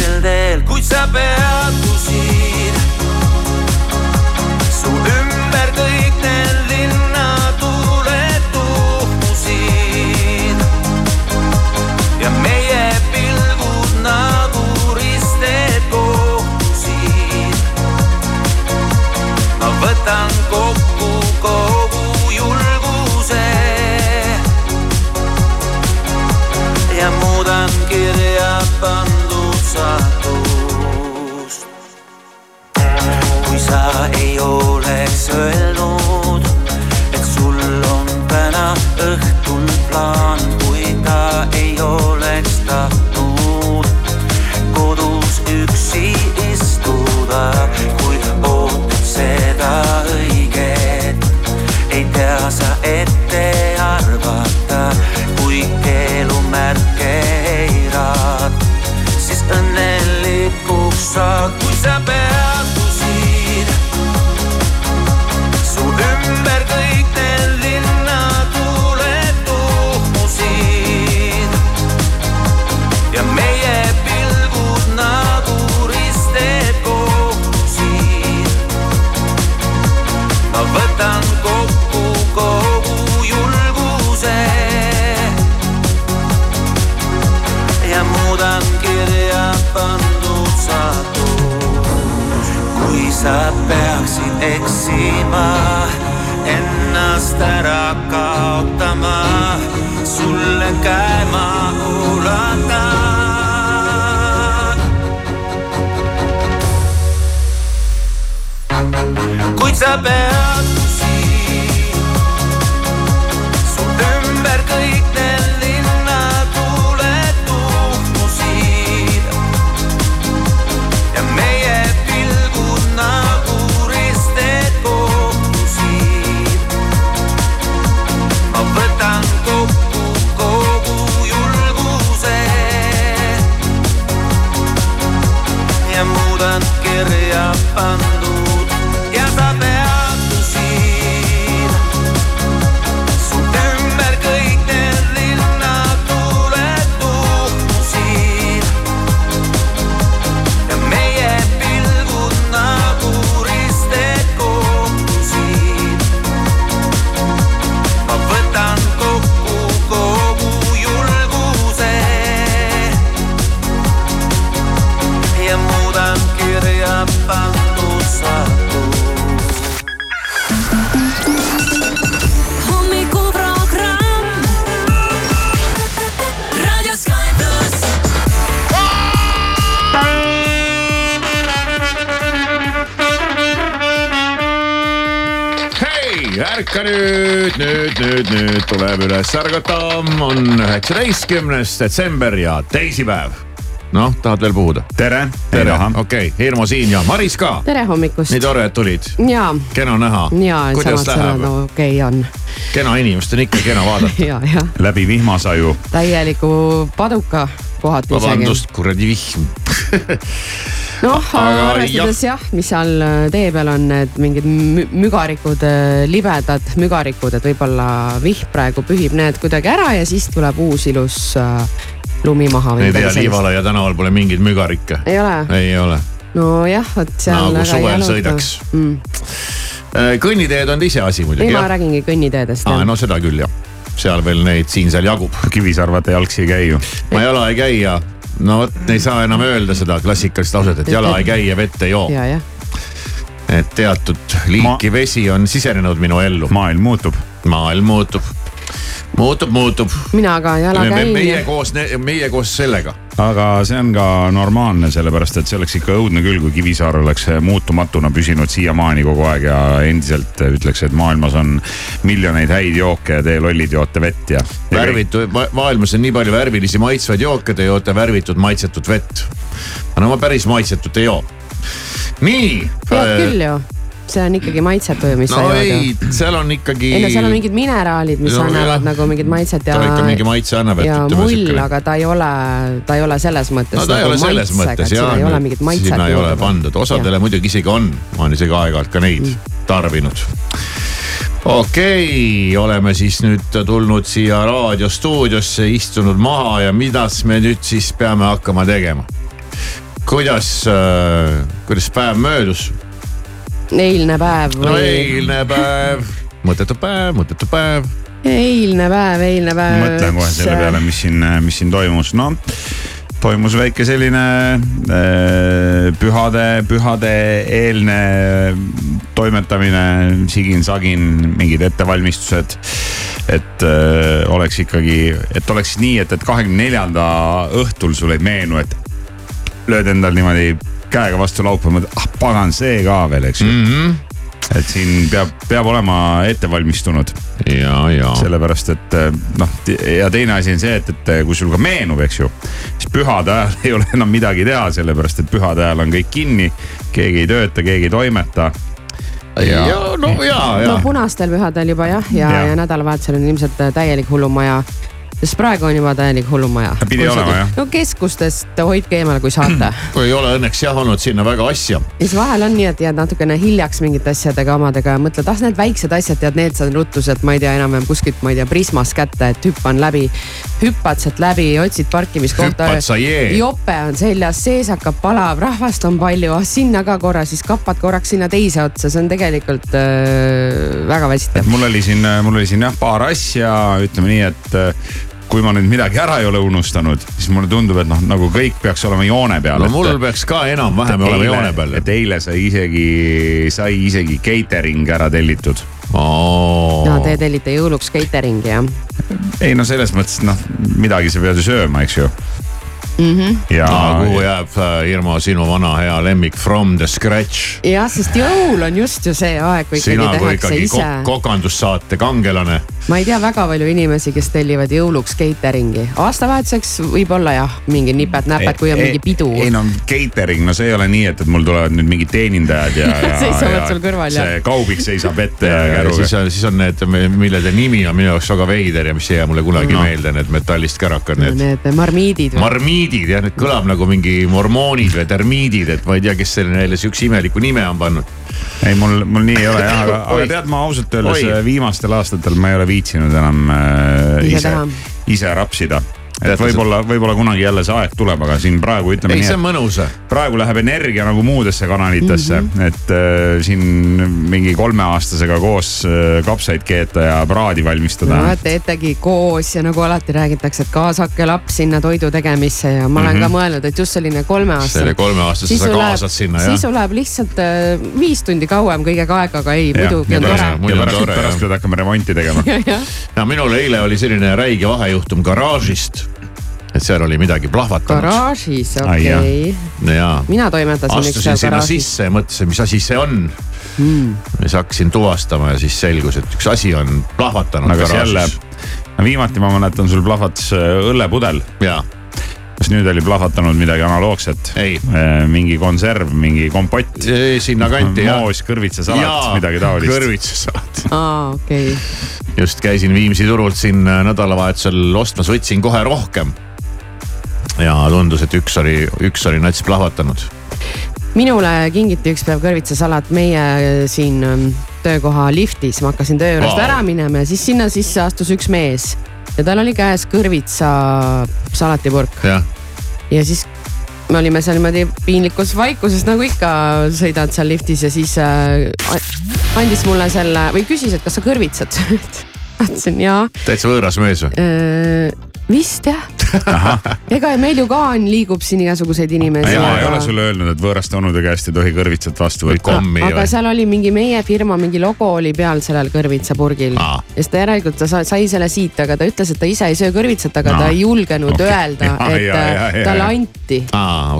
poole sel teel, kuid sa peatusid. Kuid ärka nüüd, nüüd, nüüd, nüüd tuleb üles ärgata, on üheksateistkümnes detsember ja teisipäev. noh, tahad veel puhuda? tere. tere, okei okay., Hirmu siin ja Maris ka. tere hommikust. nii tore, et tulid. ja. kena näha. ja, samad sõnad, no okei okay, on. kena inimest on ikka kena vaadata ja, ja. läbi vihmasaju. täieliku paduka kohati isegi. vabandust, kuradi vihm noh, arvestades jah, mis seal äh, tee peal on need mingid mügarikud, äh, libedad mügarikud, et võib-olla vihm praegu pühib need kuidagi ära ja siis tuleb uus ilus äh, lumi maha. ei tea, Liivalaia tänaval pole mingeid mügarikke. ei ole? ei ole. nojah, vot seal. nagu suvel sõidaks mm.. kõnniteed on iseasi muidugi. ei, ma räägingi kõnniteedest. aa, no seda küll jah seal veel neid siin-seal jagub. Kivisaarvate jalgsi ei käi ju. ma jala ei käi ja no vot, ei saa enam öelda seda klassikalist lauset, et jala ei käi ja vett ei joo. et teatud liiki ma... vesi on sisenenud minu ellu. maailm muutub. maailm muutub muutub, muutub. mina ka jala käin me,. meie koos, meie koos sellega. aga see on ka normaalne, sellepärast et see oleks ikka õudne küll, kui Kivisaar oleks muutumatuna püsinud siiamaani kogu aeg ja endiselt ütleks, et maailmas on miljoneid häid jooke ja te lollid joote vett ja. värvitu, maailmas on nii palju värvilisi maitsvaid jooke, te joote värvitud maitsetut vett. aga no ma päris maitsetut ei joo. nii. jood küll ju see on ikkagi maitsetu ju, mis no sa jood ju. seal on ikkagi. ei no seal on mingid mineraalid, mis no, annavad jah. nagu mingit maitset ja. ta ikka mingi maitse annab. ja mull, aga ta ei ole, ta ei ole selles mõttes. no ta nagu ei ole selles mõttes jah. ei ole mingit maitset. sinna ei ole pandud, osadele ja. muidugi isegi on, ma olen isegi aeg-ajalt ka neid mm. tarbinud okei okay,, oleme siis nüüd tulnud siia raadiostuudiosse, istunud maha ja mida me nüüd siis peame hakkama tegema? kuidas äh,, kuidas päev möödus? Eilne päev või? no eilne päev, mõttetu päev, mõttetu päev. eilne päev, eilne päev. mõtlen kohe selle peale, mis siin, mis siin toimus, noh toimus väike selline äh, pühade, pühade eelne toimetamine, sigin-sagin, mingid ettevalmistused. et äh, oleks ikkagi, et oleks nii, et, et kahekümne neljanda õhtul sul ei meenu, et lööd endal niimoodi käega vastu laupa, mõtled, ah pagan, see ka veel, eks ju mm. -hmm et siin peab, peab olema ettevalmistunud. ja, ja. sellepärast, et noh, ja teine asi on see, et, et kui sul ka meenub, eks ju, siis pühade ajal ei ole enam midagi teha, sellepärast et pühade ajal on kõik kinni. keegi ei tööta, keegi ei toimeta ja, ja no ja, ja. no punastel pühadel juba jah, ja, ja, ja nädalavahetusel on ilmselt täielik hullumaja sest praegu on juba täielik hullumaja. pidi olema jah? no keskustest hoidke eemale, kui saate ei ole õnneks jah olnud sinna väga asja. ja siis vahel on nii, et jääd natukene hiljaks mingite asjadega omadega ja mõtled, ah need väiksed asjad, tead, need saan ruttu sealt, ma ei tea, enam-vähem kuskilt, ma ei tea, Prismast kätte, et hüppan läbi. hüppad sealt läbi, otsid parkimiskohta. jope on seljas, sees hakkab palav, rahvast on palju, ah sinna ka korra, siis kappad korraks sinna teise otsa, see on tegelikult äh, väga väsitav. mul oli siin, mul oli siin jah paar asja, ütleme nii, et kui ma nüüd midagi ära ei ole unustanud, siis mulle tundub, et noh, nagu kõik peaks olema joone peal. no et, mul peaks ka enam-vähem olema joone peal. et eile sai isegi, sai isegi catering ära tellitud oh.. no te tellite jõuluks catering'i jah? ei no selles mõttes noh, midagi sa pead ju sööma, eks ju mm. -hmm. ja no, kuhu jääb äh, Irmo sinu vana hea lemmik From the scratch? jah, sest jõul on just ju see aeg, kui ikkagi Sina, tehakse ikkagi ise. kokandussaate kangelane. ma ei tea väga palju inimesi, kes tellivad jõuluks catering'i, aastavahetuseks võib-olla jah, mingi nipet-näpet, kui on ei, mingi pidu. ei no catering, no see ei ole nii, et, et mul tulevad nüüd mingid teenindajad ja, ja seisavad sul kõrval ja. see kaubik seisab ette ja, ja käruga. siis on, siis on need, millede nimi on minu jaoks väga veider ja mis ei jää mulle kunagi no. meelde, need metallist kärakad, need no,. Need marmiidid. marmiidid jah, need kõlab nagu mingi mormoonid või termiidid, et ma ei tea, kes selle neile sihukese imeliku nime on pannud. ei, mul, mul nii ei ole jah, aga, aga tead, ma ausalt öeldes Oi. viimastel aastatel ma ei ole viitsinud enam äh, ise, ise rapsida et võib-olla, võib-olla kunagi jälle see aeg tuleb, aga siin praegu ütleme ei, nii. see on mõnus. praegu läheb energia nagu muudesse kanalitesse mm, -hmm. et äh, siin mingi kolmeaastasega koos äh, kapsaid keeta ja praadi valmistada. no teetegi koos ja nagu alati räägitakse, et kaasake laps sinna toidu tegemisse ja ma olen mm -hmm. ka mõelnud, et just selline kolmeaastane. selle kolmeaastase sa kaasad sinna jah. sisu läheb lihtsalt äh, viis tundi kauem kõigega aega, aga ei, muidugi on tore. ja pärast, pärast pead hakkama remonti tegema no minul eile oli selline räige vahejuhtum garaažist et seal oli midagi plahvatanud garaažis, okei jah. okay.. ja mina toimetasin üks astusin sinna garaažis. sisse ja mõtlesin, mis asi see on mm.. siis hakkasin tuvastama ja siis selgus, et üks asi on plahvatanud aga jälle garaažis., viimati ma mäletan, sul plahvatas äh, õllepudel. ja kas nüüd oli plahvatanud midagi analoogset? Ei. mingi konserv, mingi kompott, sinnakanti ja. moos, kõrvitsasalat, midagi taolist. kõrvitsasalat. aa, okei. just käisin Viimsi turult siin äh, nädalavahetusel ostmas, võtsin kohe rohkem. Ja tundus, et üks oli, üks oli nats plahvatanud. minule kingiti üks päev kõrvitsasalat. Meie äh, siin ähm, töökoha liftis, ma hakkasin töö juurest Vau. ära minema ja siis sinna sisse astus üks mees. Ja tal oli käes kõrvitsa salatipurk jah, ja siis me olime seal niimoodi piinlikus vaikuses nagu ikka sõidad seal liftis ja siis äh, andis mulle selle või küsis, et kas sa kõrvitsad? Ütlesin jaa. Täitsa võõras mees või? Vist jah. ega meil ju ka on, liigub siin igasuguseid inimesi. ema ei ole sulle öelnud, et võõraste onude käest ei tohi kõrvitsat vastu või võtta? kommi aga või? seal oli mingi meie firma mingi logo oli peal sellel kõrvitsapurgil ja siis ta järelikult ta sa- sai selle siit, aga ta ütles, et ta ise ei söö kõrvitsat, aga Aa. ta ei julgenud Okei. öelda, Ja, et ja, ja, äh, ja, talle ja. anti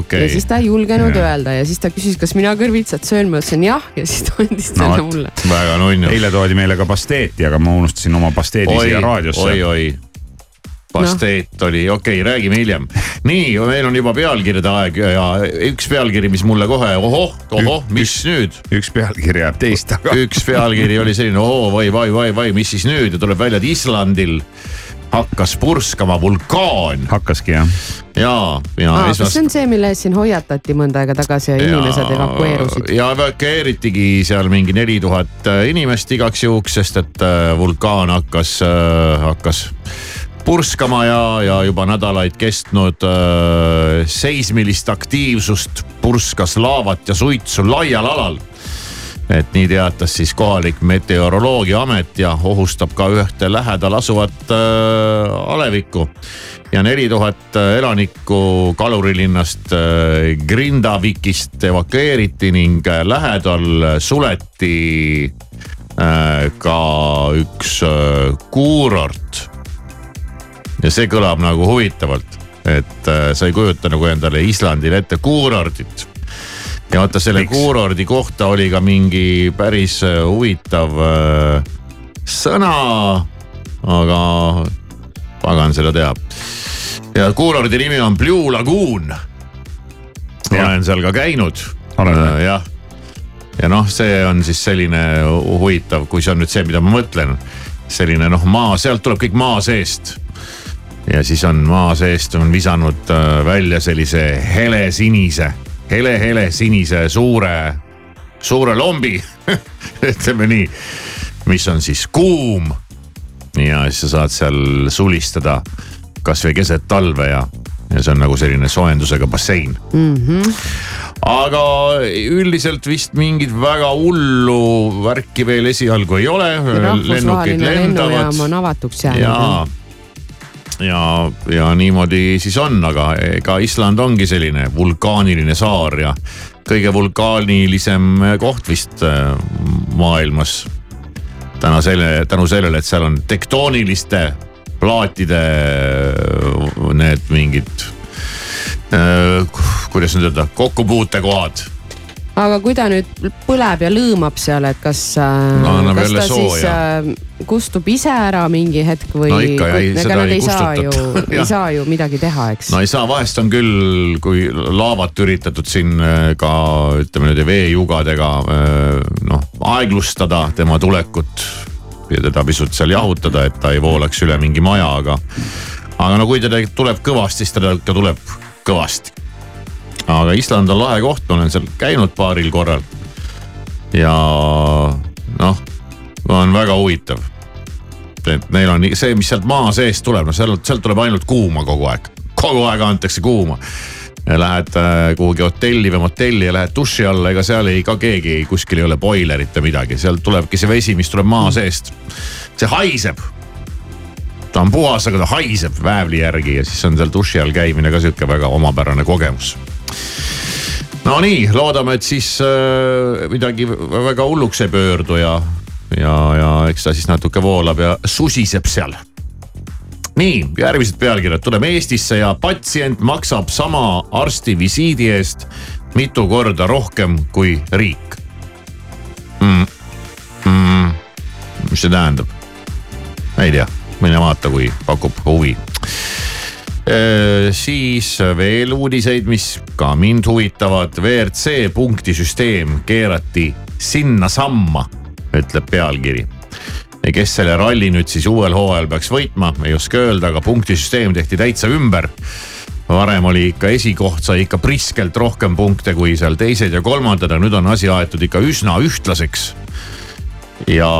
okei ja siis ta ei julgenud Ja. öelda ja siis ta küsis, kas mina kõrvitsat söön, ma ütlesin jah ja siis ta andis No selle vot. mulle. väga nunnu. eile toodi meile ka pasteeti, aga ma unustasin oma pasteedi oi siia, raadiosse oi, oi. Pasteet oli, okei okay,, räägime hiljem. nii, meil on juba pealkirjade aeg ja üks pealkiri, mis mulle kohe ohoh, ohoh, mis nüüd? üks pealkiri jääb teist taga. üks pealkiri oli selline, oo vai, vai, vai, vai, mis siis nüüd ja tuleb välja, et Islandil hakkas purskama vulkaan hakkaski jah? ja, ja aa, kas see on see, mille eest siin hoiatati mõnda aega tagasi ja inimesed evakueerusid? ja evakueeritigi seal mingi neli tuhat inimest igaks juhuks, sest et äh, vulkaan hakkas, hakkas purskama ja, ja juba nädalaid kestnud äh, seismilist aktiivsust purskas laavat ja suitsu laial alal et nii teatas siis kohalik meteoroloogiaamet ja ohustab ka ühte lähedal asuvat äh, alevikku. ja neli tuhat elanikku kalurilinnast äh, Grindavikist evakueeriti ning äh, lähedal suleti äh, ka üks äh, kuurort. Ja see kõlab nagu huvitavalt, et äh, sa ei kujuta nagu endale Islandil ette kuurordit ja vaata selle Miks? kuurordi kohta oli ka mingi päris äh, huvitav äh, sõna, aga pagan seda teab. ja kuurordi nimi on Blue Lagoon. olen seal ka käinud. Oled? jah, ja noh, see on siis selline huvitav, kui see on nüüd see, mida ma mõtlen. selline noh, maa, sealt tuleb kõik maa seest ja siis on maa seest on visanud äh, välja sellise helesinise, hele-hele sinise suure, suure lombi ütleme nii, mis on siis kuum. ja siis sa saad seal sulistada kasvõi keset talve ja, ja see on nagu selline soojendusega bassein mm. -hmm. aga üldiselt vist mingit väga hullu värki veel esialgu ei ole. rahvusvaheline lennujaam on avatuks jäänud ja, ja, niimoodi siis on, aga ega Island ongi selline vulkaaniline saar ja kõige vulkaanilisem koht vist äh, maailmas. tänu selle, tänu sellele, et seal on tektooniliste plaatide need mingid äh, kuidas nüüd öelda, kokkupuutekohad aga kui ta nüüd põleb ja lõõmab seal, et kas äh, No kas ta sooja. siis äh, kustub ise ära mingi hetk või No ega nad ei saa ju ei saa ju midagi teha, eks no ei saa, vahest on küll, kui laavat üritatud siin äh, ka ütleme nüüd veejugadega noh aeglustada tema tulekut ja teda pisut seal jahutada, et ta ei voolaks üle mingi maja, aga, aga no kui teda tuleb kõvasti, siis teda ikka tuleb kõvasti. Aga Island on lahe koht, ma olen seal käinud paaril korral. ja noh, on väga huvitav et neil on see, mis sealt maa seest tuleb, no sealt, sealt tuleb ainult kuuma kogu aeg, kogu aeg antakse kuuma. Lähed äh, kuhugi hotelli või motelli ja lähed duši alla, ega seal ei ka keegi, kuskil ei ole boilerit või midagi, sealt tulebki see vesi, mis tuleb maa seest. see haiseb. ta on puhas, aga ta haiseb väävli järgi ja siis on seal duši all käimine ka sihuke väga omapärane kogemus. Nonii, loodame, et siis äh, midagi väga hulluks ei pöördu ja ja, ja eks ta siis natuke voolab ja susiseb seal. nii, järgmised pealkirjad, tuleme Eestisse ja patsient maksab sama arsti visiidi eest mitu korda rohkem kui riik mm.. Mm. mis see tähendab? ei tea, mine vaata, kui pakub huvi siis veel uudiseid, mis ka mind huvitavad. WRC punktisüsteem keerati sinnasamma, ütleb pealkiri. kes selle ralli nüüd siis uuel hooajal peaks võitma, ei oska öelda, aga punktisüsteem tehti täitsa ümber varem oli ikka esikoht sai ikka priskelt rohkem punkte kui seal teised ja kolmandad, aga nüüd on asi aetud ikka üsna ühtlaseks. ja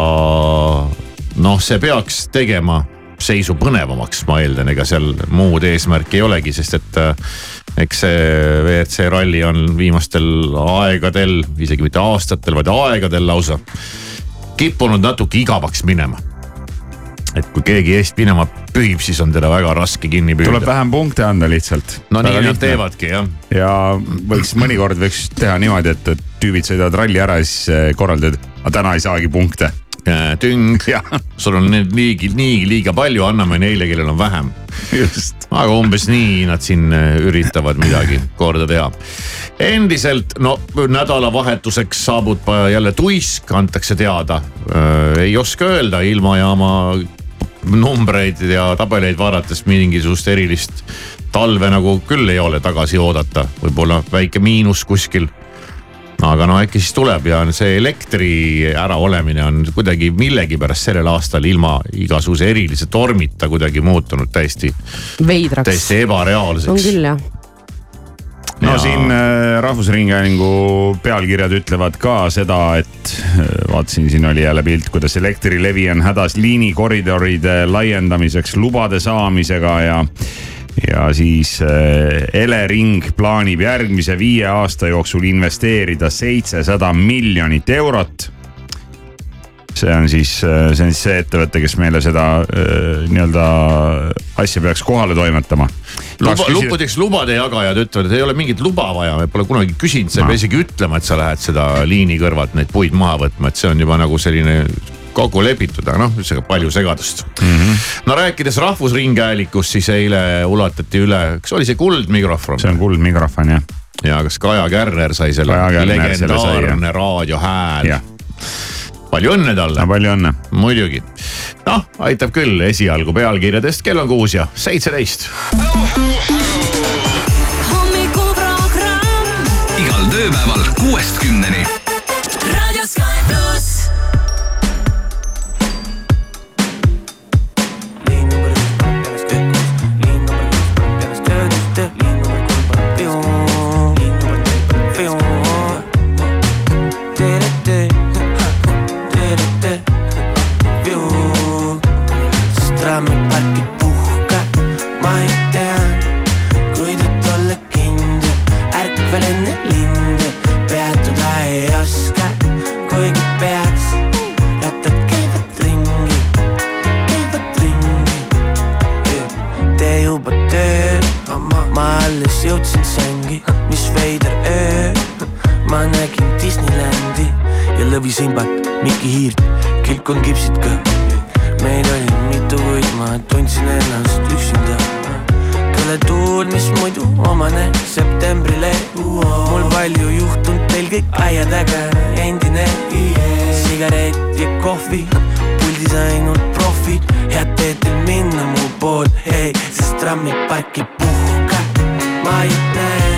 noh, see peaks tegema seisu põnevamaks, ma eeldan, ega seal muud eesmärki ei olegi, sest et äh, eks see WRC ralli on viimastel aegadel, isegi mitte aastatel, vaid aegadel lausa kippunud natuke igavaks minema et kui keegi eest minema pühib, siis on teda väga raske kinni püüda. tuleb vähem punkte anda lihtsalt. no väga nii nad teevadki jah. ja võiks mõnikord võiks teha niimoodi, et, tüübid sõidavad ralli ära ja siis eh, korraldad, aga täna ei saagi punkte tüng, sul on neid niigi, niigi liiga palju, anname neile, kellel on vähem. aga umbes nii nad siin äh, üritavad midagi korda teha. endiselt no nädalavahetuseks saabub jälle tuisk, antakse teada. Äh, ei oska öelda ilmajaama numbreid ja tabeleid vaadates mingisugust erilist talve nagu küll ei ole tagasi oodata, võib-olla väike miinus kuskil aga no äkki siis tuleb ja see elektri äraolemine on kuidagi millegipärast sellel aastal ilma igasuguse erilise tormita kuidagi muutunud täiesti. veidraks. täiesti ebareaalseks. on küll jah no ja... siin äh, Rahvusringhäälingu pealkirjad ütlevad ka seda, et äh, vaatasin, siin oli jälle pilt, kuidas Elektrilevi on hädas liinikoridoride laiendamiseks lubade saamisega ja ja siis äh, Elering plaanib järgmise viie aasta jooksul investeerida seitsesada miljonit eurot see on siis, äh, see on siis see ettevõte, kes meile seda äh, nii-öelda asja peaks kohale toimetama. luba, muideks lubade jagajad ütlevad, et ei ole mingit luba vaja, me pole kunagi küsinud, sa ei pea isegi ütlema, et sa lähed seda liini kõrvalt neid puid maha võtma, et see on juba nagu selline kokku lepitud, aga noh, ühesõnaga palju segadust mm. -hmm. no rääkides Rahvusringhäälingust, siis eile ulatati üle, kas oli see kuldmikrofon? see on kuldmikrofon jah. ja kas Kaja Kärner sai selle legendaarne raadiohääl? palju õnne talle. palju õnne. muidugi. noh, aitab küll esialgu pealkirjadest, kell on kuus ja seitseteist. hommikuprogramm. igal tööpäeval kuuest kümneni muidu omane septembrile uh -oh. mul palju juhtunud, teil kõik aia taga endine yeah. sigaret ja kohvi, puldis ainult profid, head teed teil minna mu pool, ei, sest trammi parkib puhka, ma ei tea.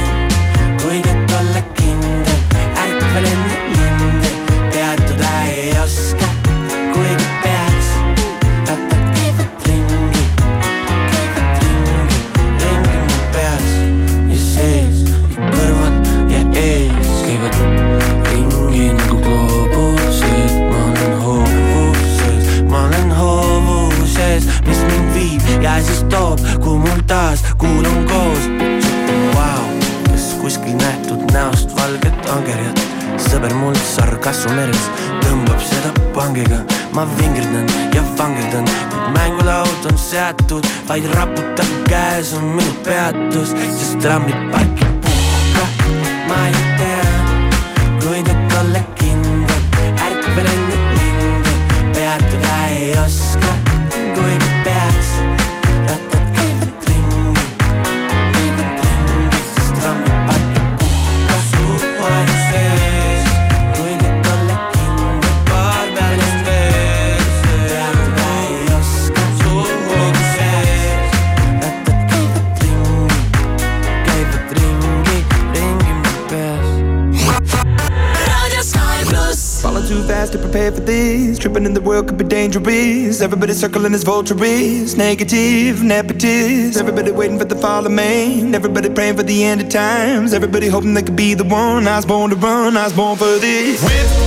kasvu meres tõmbab seda pangiga, ma vingerdan ja vangerdan, kuid mängulaud on seatud, vaid raputab käes on minu peatus, sest trammi parkib prepare for this. Tripping in the world could be dangerous. Everybody circling as vultures. Negative, nepotist. Everybody waiting for the fall of man. Everybody praying for the end of times. Everybody hoping they could be the one. I was born to run, I was born for this. Whip,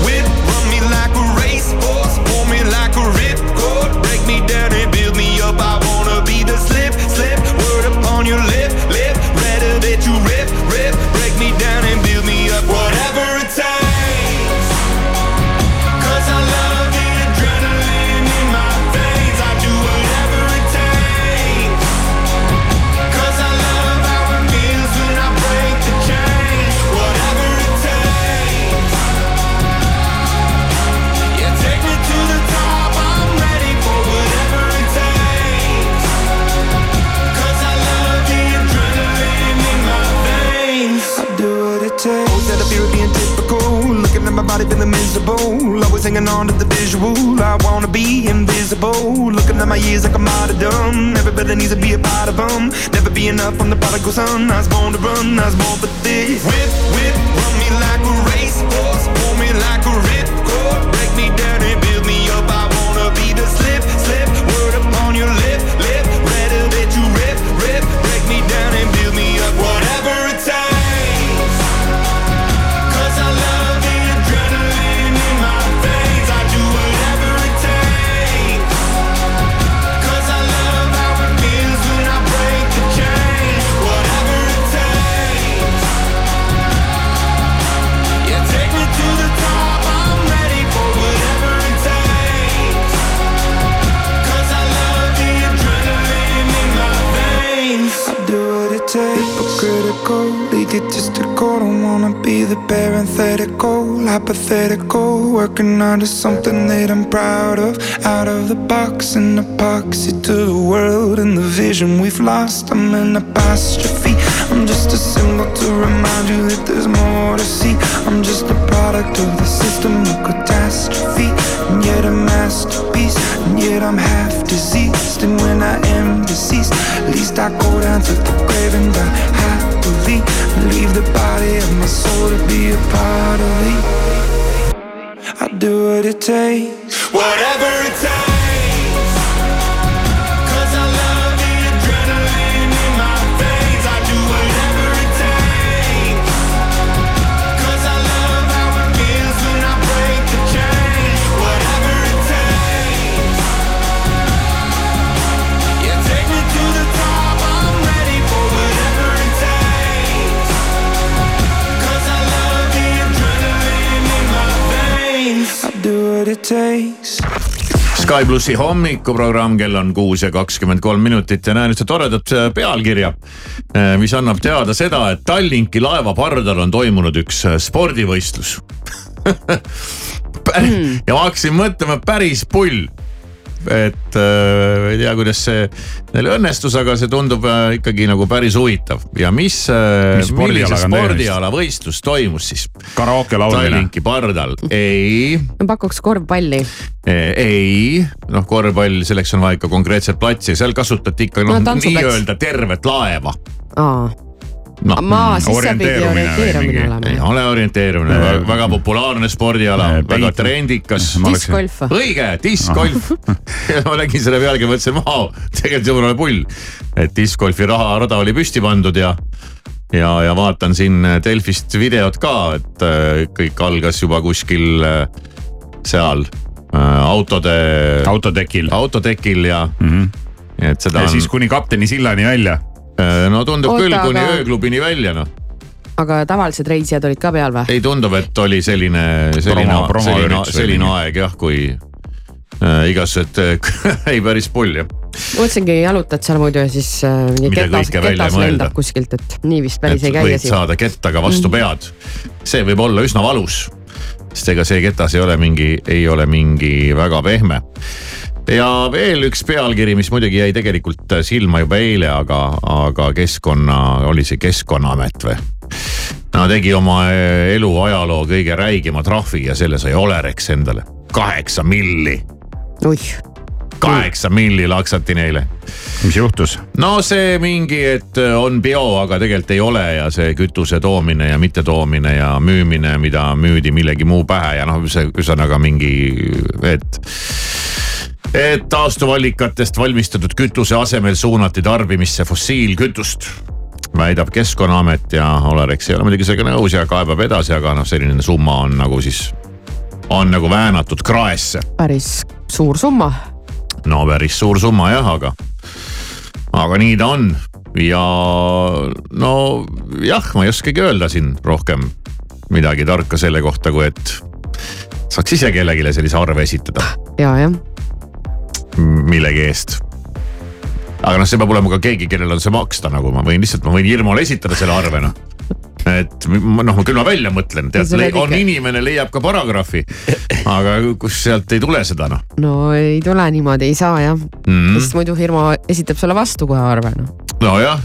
Working under something that I'm proud of. Out of the box, an epoxy to the world and the vision we've lost. I'm an apostrophe. I'm just a symbol to remind you that there's more to see. I'm just a product of the system of catastrophe. And yet a masterpiece. And yet I'm half diseased. And when I am deceased, at least I go down to the grave and die happily. Leave the body of my soul to be a part of me. Whatever it takes. Sky plussi hommikuprogramm, kell on kuus ja kakskümmend kolm minutit ja näen ühte toredat äh, pealkirja. mis annab teada seda, et Tallinki laeva pardal on toimunud üks äh, spordivõistlus. Ja ma hakkasin mõtlema, päris pull et äh, ei tea, kuidas see neil õnnestus, aga see tundub äh, ikkagi nagu päris huvitav ja mis, Mis millise spordiala võistlus toimus siis karaoke laulmine. Tallinki pardal? ei ma pakuks korvpalli. Eh, ei, noh korvpall, selleks on vaja ikka konkreetset platsi seal kasutati ikka noh No, tantsuplats. nii-öelda tervet laeva. aa, noh, maa, siis see pidi orienteerumine mingi- ei olema. ole orienteerumine, väga populaarne spordiala Eh,, väga trendikas. Diskgolf. õige, diskgolf. ma nägin selle pealkirja, mõtlesin, vau, tegelikult jumala pull. et diskgolfi raharada oli püsti pandud ja, ja, ja vaatan siin Delfist videot ka, et äh, kõik algas juba kuskil äh, seal äh, autode, autotekil. autotekil ja Mm -hmm. et seda ja on siis, kuni kapteni sillani välja. No tundub Oota, küll kuni aga- ööklubini välja noh. aga tavalised reisijad olid ka peal või? ei tundub, et oli selline, selline selline, selline aeg jah, kui äh, igasugused äh, ei päris pull jah. mõtlesingi, jalutad seal muidu ja siis äh, ketas, ketas lendab kuskilt, et nii vist päris et ei käi võid asi. saada kettaga vastu pead. see võib olla üsna valus, sest ega see ketas ei ole mingi, ei ole mingi väga pehme ja veel üks pealkiri, mis muidugi jäi tegelikult silma juba eile, aga, aga keskkonna, oli see Keskkonnaamet või? no tegi oma eh, elu ajaloo kõige räigema trahvi ja selle sai Olerex endale, kaheksa milli, oih, kaheksa milli laksati neile mis juhtus? no see mingi, et on bio, aga tegelikult ei ole ja see kütuse toomine ja mittetoomine ja müümine, mida müüdi millegi muu pähe ja noh, see ühesõnaga mingi, et et taastuvallikatest valmistatud kütuse asemel suunati tarbimisse fossiilkütust väidab Keskkonnaamet ja Olerex ei ole muidugi sellega nõus ja kaebab edasi, aga noh, selline summa on nagu siis, on nagu väänatud kraesse päris suur summa. no päris suur summa jah, aga, aga nii ta on ja no jah, ma ei oskagi öelda siin rohkem midagi tarka selle kohta, kui et saaks ise kellelegi sellise arve esitada ja, jah. Millegi eest. aga noh, see peab olema ka keegi, kellel on see maksta, nagu ma võin lihtsalt, ma võin Irmole esitada selle arve noh et ma- noh, küll ma välja mõtlen, tead on inimene, leiab ka paragrahvi. aga kust sealt ei tule seda noh no ei tule niimoodi, ei saa jah mm., mm.. sest muidu firma esitab sulle vastu kohe arve noh. nojah,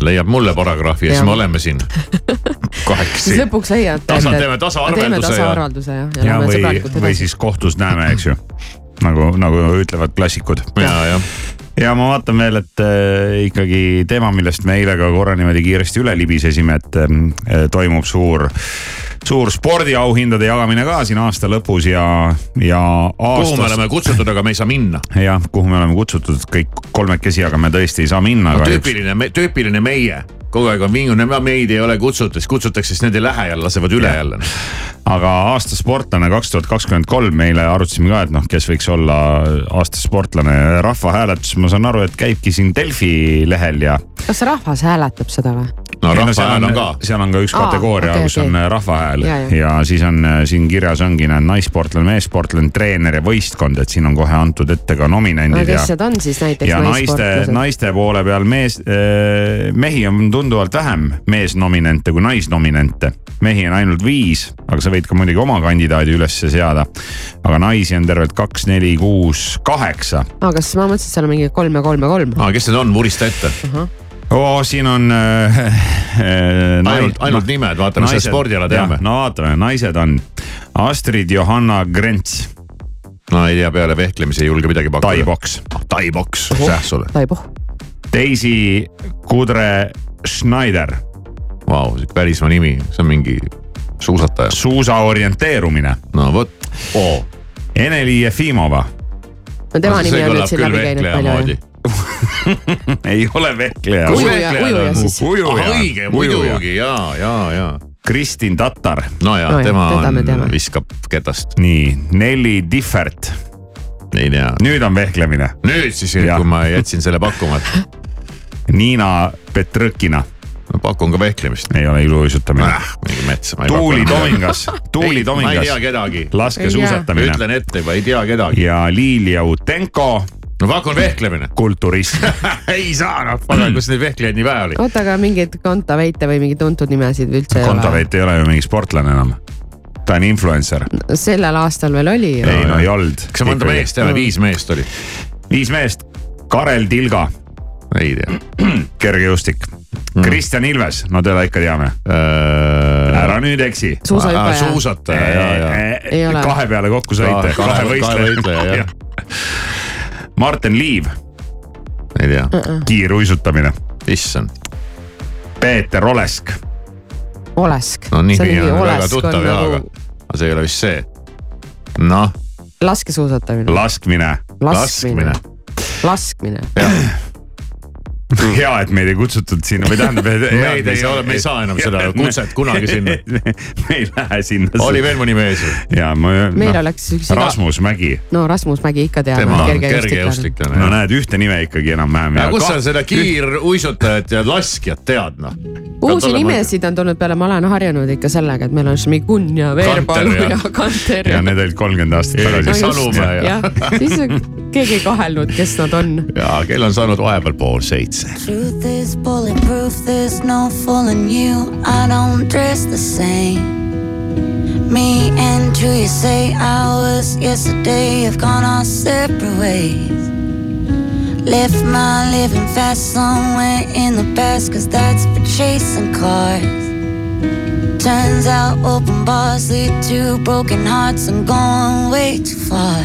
leiab mulle paragrahvi ja siis Jah. me oleme siin siis kahekesi. lõpuks leiad. Tasa- teeme tasaarvelduse teeme ja- tasaarvelduse jah, ja ja lähme või või siis kohtus näeme, eks ju. nagu, nagu ütlevad klassikud. ja, jah, ja ma vaatan veel, et äh, ikkagi teema, millest me eile ka korra niimoodi kiiresti üle libisesime, et äh, toimub suur, suur spordiauhindade jagamine ka siin aasta lõpus ja, ja kuhu me oleme kutsutud, aga me ei saa minna. jah, kuhu me oleme kutsutud kõik kolmekesi, aga me tõesti ei saa minna kahjuks. tüüpiline, tüüpiline meie, kogu aeg on vingunud, meid ei ole kutsutud, siis kutsutakse, siis need ei lähe jälle, lasevad üle jälle. aga aasta sportlane kaks tuhat kakskümmend kolm, eile arutasime ka, et noh, kes võiks olla aasta sportlane. rahvahääletus, ma saan aru, et käibki siin Delfi lehel ja. kas rahvas hääletab seda või? no Ei, rahva hääl on ka. seal on ka üks kategooria okei, kus okei. on äh, rahvahääl Ja, ja, ja. ja siis on äh, siin kirjas ongi näed naissportlane, meessportlane, treener ja võistkond, et siin on kohe antud ette ka nominendid ja kes. need on siis näiteks ja naiste, naissportlased? naiste poole peal mees, mehi on tunduvalt vähem meesnominente kui naisnominente. mehi on ainult viis, aga sa võid ka muidugi oma kandidaadi ülesse seada. aga naisi on tervelt kaks, neli, kuus, kaheksa. aa, kas ma mõtlesin, et seal on mingi kolm ja kolm ja kolm. aa, kes need on, vurista ette. oo, siin on äh, äh,. ainult, ainult nimed, vaata, mis me spordiala teame. no vaatame, naised on Astrid Johanna Grents, no ei tea, peale vehklemise ei julge midagi pakkuda. Tai-Box, Tai-Box, aitäh sulle. Taibo. Daisy Kudre Schneider, Vau, pärismaa nimi, see on mingi suusataja. suusa orienteerumine, no vot, oo. Eneli Jefimova, no tema nimi on nüüd siin läbi käinud palju. ei ole vehkleja. Ujuja, ujuja siis. ujuja, õige, muidugi. Ja, ja, ja. Kristin Tatar, no ja No tema on, viskab ketast, nii Nelli Differt, ei tea. nüüd on vehklemine, nüüd siis, kui ma jätsin selle pakkumata, Niina Petrõkina, ma pakun ka vehklemist. ei ole iluuisutamine äh,. mingi ei Tuuli. Tomingas, Tuuli ma ei tea Tomingas, kedagi, laskesuusatamine ütlen ette juba, ei tea kedagi. ja Liilia Utenko, no pakun vehklemine. kulturist. ei saa noh, pagan, kus neid vehklejaid nii vähe oli. oota, aga mingeid kontaveite või mingeid tuntud nimesid üldse ei ole? Kontaveit ei ole ju mingi sportlane enam. ta on influencer. sellel aastal veel oli ju. ei no ei olnud. kas sa mõnda meest tead, viis meest oli? viis meest, Karel Tilga, ei tea. kergejõustik mm., Kristjan Ilves, no teda ikka teame, ära nüüd eksi. suusahüppaja. suusataja ja, ja. Kahe peale kokku sõite, Kahe- võistleja. Martin Liiv, ei tea, kiiruisutamine, issand, Peeter Olesk, Olesk. no nimi on väga tuttav ja, aga, nagu aga see ei ole vist see. noh, laskesuusatamine, laskmine. laskmine, laskmine. hea, et meid ei kutsutud sinna või tähendab. Meid ei ole- me ei saa enam seda kutset kunagi sinna. me ei lähe sinna. oli veel mõni mees või? ja ma. meil oleks üks Rasmus Mägi, no Rasmus Mägi ikka teab. tema on kergejõustiklane no. näed ühte nime ikkagi enam-vähem. ja kus sa seda kiiruisutajat ja laskjat tead noh? uusi nimesid on tulnud peale, ma olen harjunud ikka sellega, et meil on Šmigun ja Veerpalu ja- Kanter ja need olid kolmkümmend aastat tagasi Salumäe ja- jah, siis keegi ei kahelnud, kes nad on. ja kell on saanud vahepeal pool seitse. Truth is bulletproof, there's no fooling you. I don't dress the same. Me and who you say I was yesterday have gone our separate ways. Left my living fast somewhere in the past, cause that's for chasing cars. Turns out open bars lead to broken hearts and going way too far.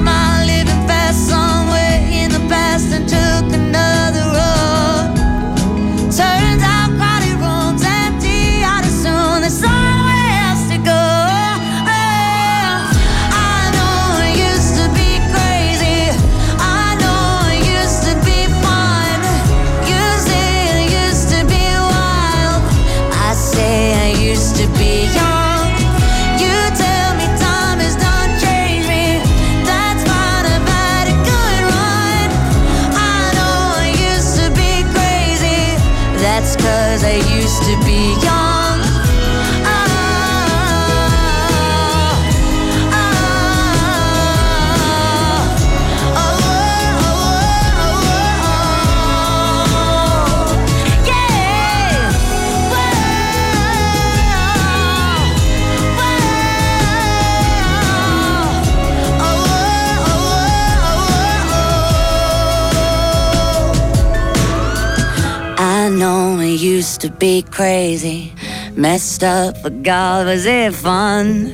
used to be crazy, messed up, but God, was it fun?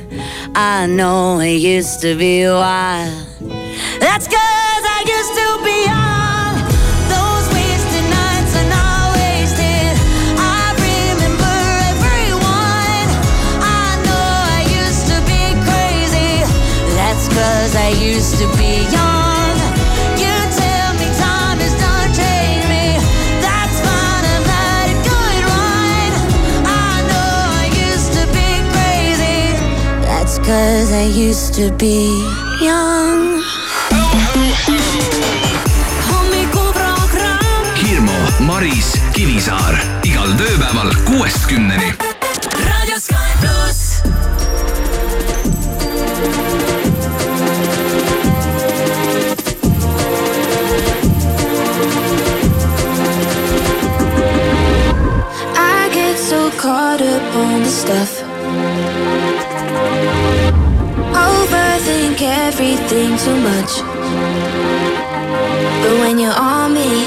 I know it used to be wild. That's cause I used to be young. Those wasted nights not wasted. I remember everyone. I know I used to be crazy. That's cause I used to be young. Cause I used to be young. hommikuprogramm Hirmu, Maris, Kivisaar igal tööpäeval kuuest kümneni. raadio Sky pluss. I get so caught up on the stuff. Overthink everything too much. But when you're on me,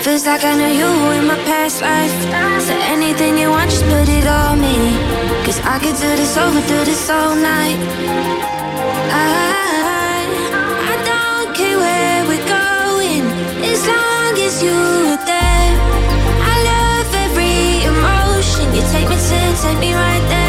feels like I know you in my past life. So anything you want, just put it on me. Cause I could do this over, do this all night. I, I don't care where we're going, as long as you're there. I love every emotion. You take me to, take me right there.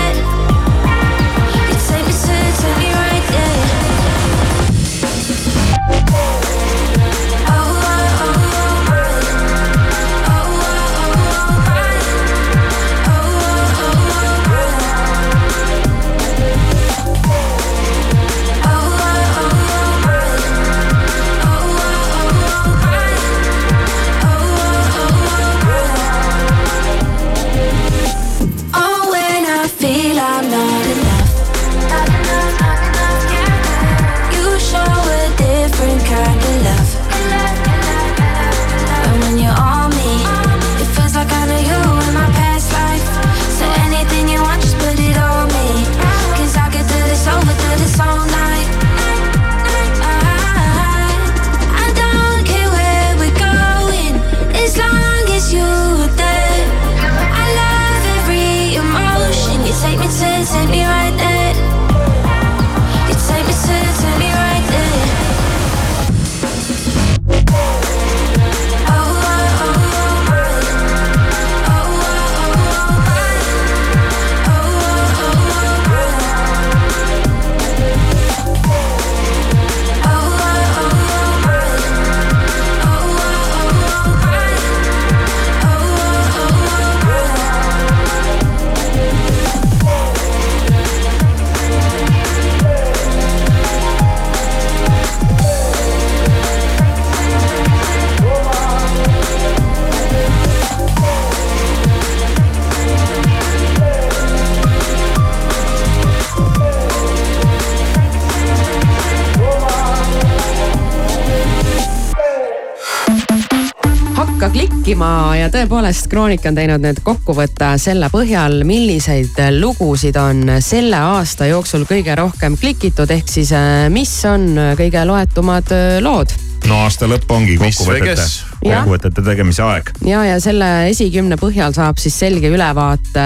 Tõepoolest Kroonika on teinud nüüd kokkuvõtte selle põhjal, milliseid lugusid on selle aasta jooksul kõige rohkem klikitud, ehk siis äh, mis on kõige loetumad äh, lood no aasta lõpp ongi kokkuvõtete, kokkuvõtete tegemise aeg. ja, ja selle esikümne põhjal saab siis selge ülevaate,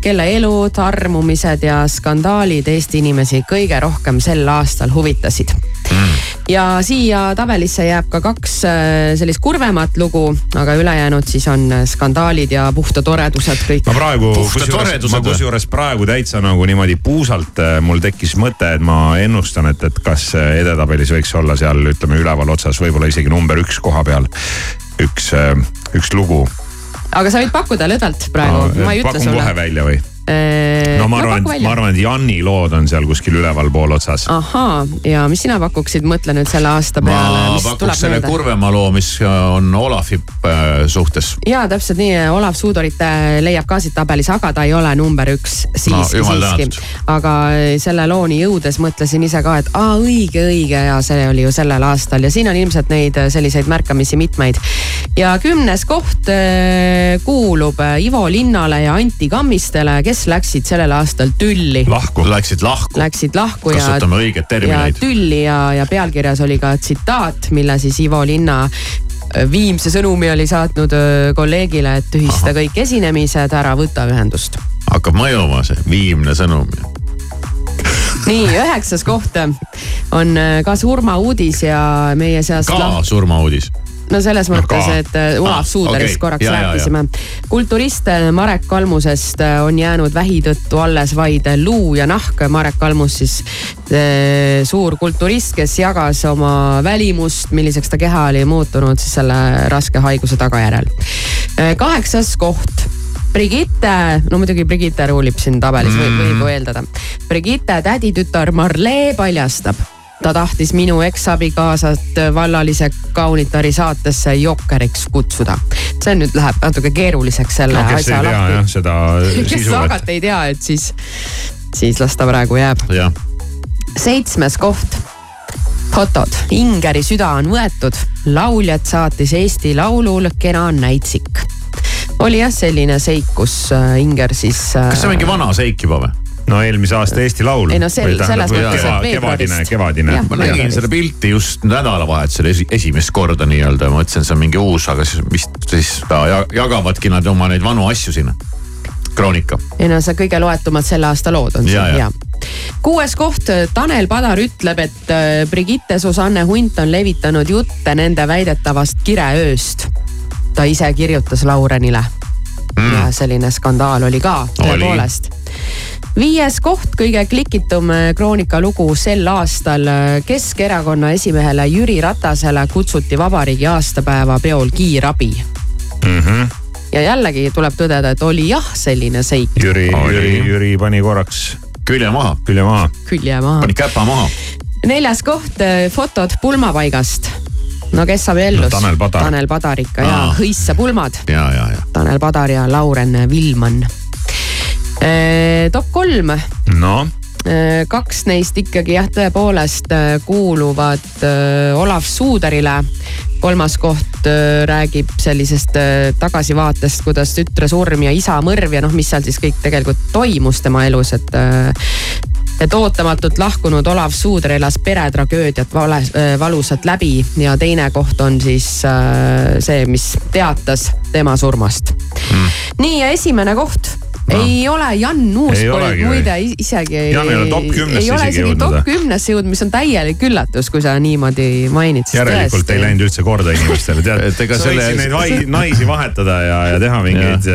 kelle elud, armumised ja skandaalid Eesti inimesi kõige rohkem sel aastal huvitasid mm.. Ja siia tabelisse jääb ka kaks äh, sellist kurvemat lugu, aga ülejäänud siis on skandaalid ja puhta toredused kõik ma. praegu, Puhta kusjuures ma kusjuures praegu täitsa nagu niimoodi puusalt äh, mul tekkis mõte, et ma ennustan, et, et kas äh, edetabelis võiks olla seal ütleme üleval otsas võib-olla isegi number üks koha peal üks, üks lugu. aga sa võid pakkuda lõdvalt praegu no,, ma ei ütle pakun kohe sulle. välja või? No ma arvan, et ma arvan, et Janni lood on seal kuskil ülevalpool otsas. ahaa, ja mis sina pakuksid, mõtle nüüd selle aasta peale, ma pakuks selle meelde. kurvema loo, mis on Olavi äh, suhtes. ja täpselt nii, Olav Suudorit äh, leiab ka siit tabelis, aga ta ei ole number üks siiski No, siiski aga äh, selle looni jõudes mõtlesin ise ka, et aa õige, õige ja see oli ju sellel aastal ja siin on ilmselt neid äh, selliseid märkamisi mitmeid. ja kümnes koht äh, kuulub äh, Ivo Linnale ja Anti Kammistele, kes läksid sellel aastal tülli. lahku. Läksid lahku. Läksid lahku ja kasutame õiget ja termineid. tülli ja, ja pealkirjas oli ka tsitaat, mille siis Ivo Linna äh, viimse sõnumi oli saatnud öö, kolleegile, et tühista Ahah. kõik esinemised, ära võta ühendust. hakkab mõjuma see viimne sõnum. nii, üheksas koht on öö, ka surmauudis ja meie seast ka surmauudis. No selles mõttes, et äh, Olav Ah, Suuderist okei. korraks rääkisime. kulturist äh, Marek Kalmusest äh, on jäänud vähi tõttu alles vaid luu ja nahk. Marek Kalmus siis suur kulturist, kes jagas oma välimust, milliseks ta keha oli muutunud siis selle raske haiguse tagajärjel. kaheksas koht Brigitte, no muidugi Brigitte ruulib siin tabelis mm., võib, võib ju eeldada. Brigitte täditütar Marlee paljastab, ta tahtis minu eksabikaasat vallalise kaunitari saatesse jokkeriks kutsuda. see nüüd läheb natuke keeruliseks selle no asja lahti. seda kes sisu, et ei tea, et siis, siis las ta praegu jääb. seitsmes koht fotod, Ingeri süda on võetud, lauljat saatis Eesti Laulul kena näitsik. oli jah selline seik, kus äh, Inger siis. kas see on mingi vana seik juba või? No eelmise aasta Eesti Laul. Ei no sel- selles mõttes, et kevadine, veebruarist. kevadine Jah. ma nägin seda pilti just nädalavahetusel esi, esimest korda nii-öelda ja mõtlesin, see on mingi uus, aga siis vist siis ta ja- jagavadki nad oma neid vanu asju sinna. Kroonika. ei no see kõige loetumad selle aasta lood on Ja, siin ja. ja. kuues koht, Tanel Padar ütleb, et äh, Brigitte Susanne Hunt on levitanud jutte nende väidetavast kireööst. ta ise kirjutas Laurenile mm.. ja selline skandaal oli ka tõepoolest. Viies koht, kõige klikitum äh, Kroonika lugu sel aastal. Keskerakonna esimehele Jüri Ratasele kutsuti vabariigi aastapäeva peol kiirabi mm. -hmm. ja jällegi tuleb tõdeda, et oli jah selline seik Jüri. Jüri, Jüri pani korraks külje maha, külje maha. külje maha pani. käpa maha. neljas koht, fotod pulmapaigast. no kes saab ellu No Tanel Padar. Tanel Padar ikka ja hõissa pulmad, ja, ja, ja. Tanel Padar ja Lauren Villmann. Top kolm, noh, kaks neist ikkagi jah, tõepoolest äh, kuuluvad äh, Olav Suuderile. kolmas koht äh, räägib sellisest äh, tagasivaatest, kuidas tütre surm ja isa mõrv ja noh, mis seal siis kõik tegelikult toimus tema elus, et äh, et ootamatult lahkunud Olav Suuder elas peretragöödiat vale, äh, valusalt läbi ja teine koht on siis äh, see, mis teatas tema surmast mm.. nii ja esimene koht no. ei ole Jan Ei Uuspõld muide isegi. Jan ei ole top kümnesse ei ole isegi isegi jõudnud, top kümnesse jõudnud, mis on täielik üllatus, kui sa niimoodi mainid. järelikult ei läinud üldse korda inimestele, tead. Et ega selle- neid vai- naisi vahetada ja, ja teha mingeid,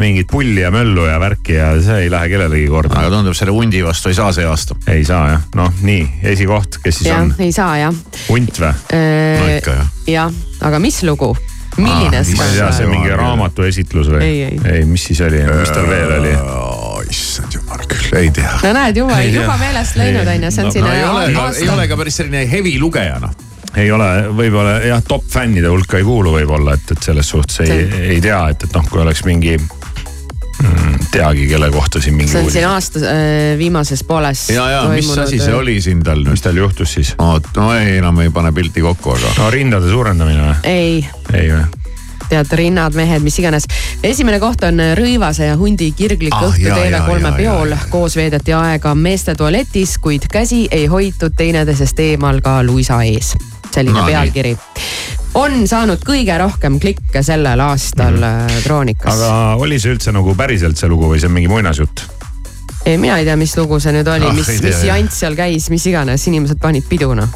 mingit pulli ja möllu ja värki ja see ei lähe kellelegi korda. aga tundub, selle hundi vastu ei saa see aasta. ei saa jah, noh nii, esikoht, kes siis jah on,? ei saa jah. hunt või? no ikka jah. jah, aga mis lugu? Milline ma ei tea, skandaal? see mingi raamatu esitlus või? Ei, ei. ei, mis siis oli, mis tal veel oli? issand jumal küll, ei tea. no näed, juba, juba meelest läinud on ju, see on no, siin no, ei ole, ei ole ka päris selline heavy lugeja noh. ei ole, võib-olla jah, top fännide hulka ei kuulu võib-olla, et, et selles suhtes ei See-, ei tea, et, et noh, kui oleks mingi mm,, teagi, kelle kohta siin mingi see on siin aasta äh, viimases pooles ja, ja mis asi see? oli siin tal mis nüüd? tal juhtus siis? no ei, enam ei pane pilti kokku, aga. no rindade suurendamine või? ei, ei või? tead rinnad, mehed, mis iganes. esimene koht on Rõivase ja hundi kirglik Ah, õhtu jaa, TV3 jaa, peol. koos veedeti aega meeste tualetis, kuid käsi ei hoitud teineteisest eemal ka luisa ees. Selline No pealkiri. on saanud kõige rohkem klikke sellel aastal mm. Kroonikas aga oli see üldse nagu päriselt see lugu või see on mingi muinasjutt? ei, mina ei tea, mis lugu see nüüd oli Ah, mis mis jah. jant seal käis, mis iganes, inimesed panid pidu noh.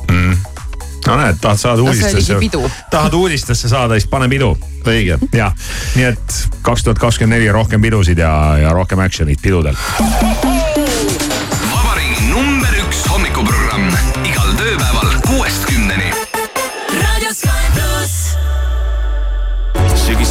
no näed, tahad saada No uudistesse pidu., tahad uudistesse saada, siis pane pidu. õige. jah, nii et kaks tuhat kakskümmend neli rohkem pidusid ja, ja rohkem action'it pidudel. vabariigi number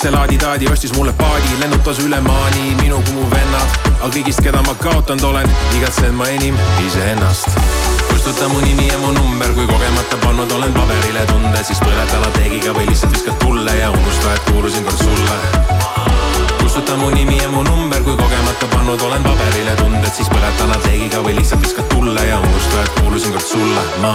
see laadi-taadi ostis mulle paadi, lennutas üle maani minu kui mu vennad, aga kõigist, keda ma kaotanud olen, igatsen ma enim iseennast. kustuta mu nimi ja mu number, kui kogemata pannud olen paberile tunde, siis põleta lateegiga või lihtsalt viskad tulle ja unusta, et kuulusin kord sulle. kustuta mu nimi ja mu number, kui kogemata pannud olen paberile tunded, siis põleta lateegiga või lihtsalt viskad tulle ja unusta, et kuulusin kord sulle, ma